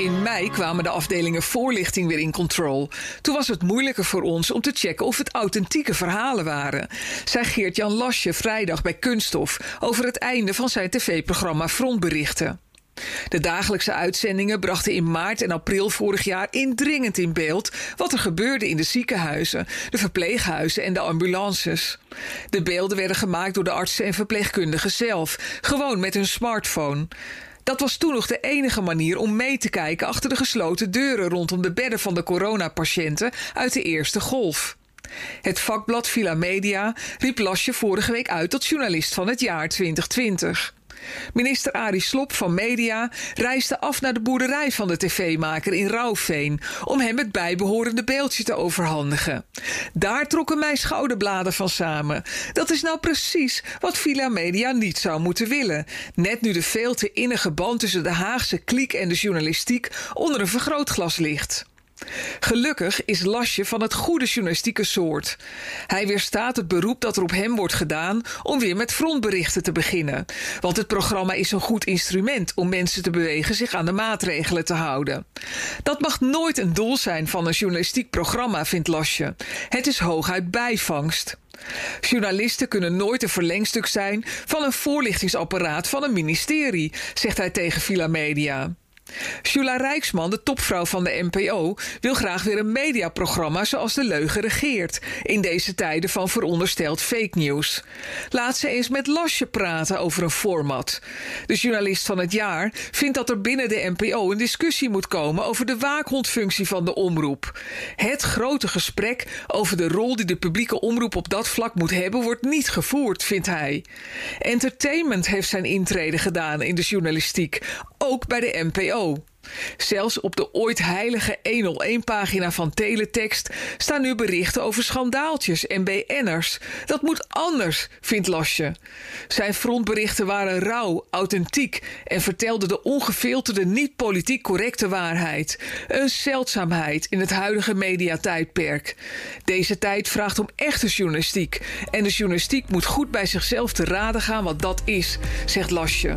In mei kwamen de afdelingen voorlichting weer in control. Toen was het moeilijker voor ons om te checken of het authentieke verhalen waren. Zei Geert-Jan Lasje vrijdag bij Kunststof over het einde van zijn tv-programma Frontberichten. De dagelijkse uitzendingen brachten in maart en april vorig jaar indringend in beeld wat er gebeurde in de ziekenhuizen, de verpleeghuizen en de ambulances. De beelden werden gemaakt door de artsen en verpleegkundigen zelf, gewoon met hun smartphone. Dat was toen nog de enige manier om mee te kijken achter de gesloten deuren rondom de bedden van de coronapatiënten uit de eerste golf. Het vakblad Villa Media riep Lasje vorige week uit tot journalist van het jaar 2020. Minister Arie Slop van Media reisde af naar de boerderij van de tv-maker in Rauwveen om hem het bijbehorende beeldje te overhandigen. Daar trokken mijn schouderbladen van samen. Dat is nou precies wat Villa Media niet zou moeten willen. Net nu de veel te innige band tussen de Haagse kliek en de journalistiek onder een vergrootglas ligt. Gelukkig is Lasje van het goede journalistieke soort. Hij weerstaat het beroep dat er op hem wordt gedaan om weer met frontberichten te beginnen. Want het programma is een goed instrument om mensen te bewegen zich aan de maatregelen te houden. Dat mag nooit een doel zijn van een journalistiek programma, vindt Lasje. Het is hooguit bijvangst. Journalisten kunnen nooit een verlengstuk zijn van een voorlichtingsapparaat van een ministerie, zegt hij tegen Villa Media. Jula Rijksman, de topvrouw van de NPO, wil graag weer een mediaprogramma zoals De Leugen regeert. In deze tijden van verondersteld fake news. Laat ze eens met Lasje praten over een format. De journalist van het jaar vindt dat er binnen de NPO een discussie moet komen over de waakhondfunctie van de omroep. Het grote gesprek over de rol die de publieke omroep op dat vlak moet hebben, wordt niet gevoerd, vindt hij. Entertainment heeft zijn intrede gedaan in de journalistiek, ook bij de NPO. Zelfs op de ooit heilige 101-pagina van Teletext staan nu berichten over schandaaltjes en BN'ers. Dat moet anders, vindt Lasje. Zijn frontberichten waren rauw, authentiek en vertelden de ongefilterde, niet politiek correcte waarheid. Een zeldzaamheid in het huidige mediatijdperk. Deze tijd vraagt om echte journalistiek. En de journalistiek moet goed bij zichzelf te raden gaan wat dat is, zegt Lasje.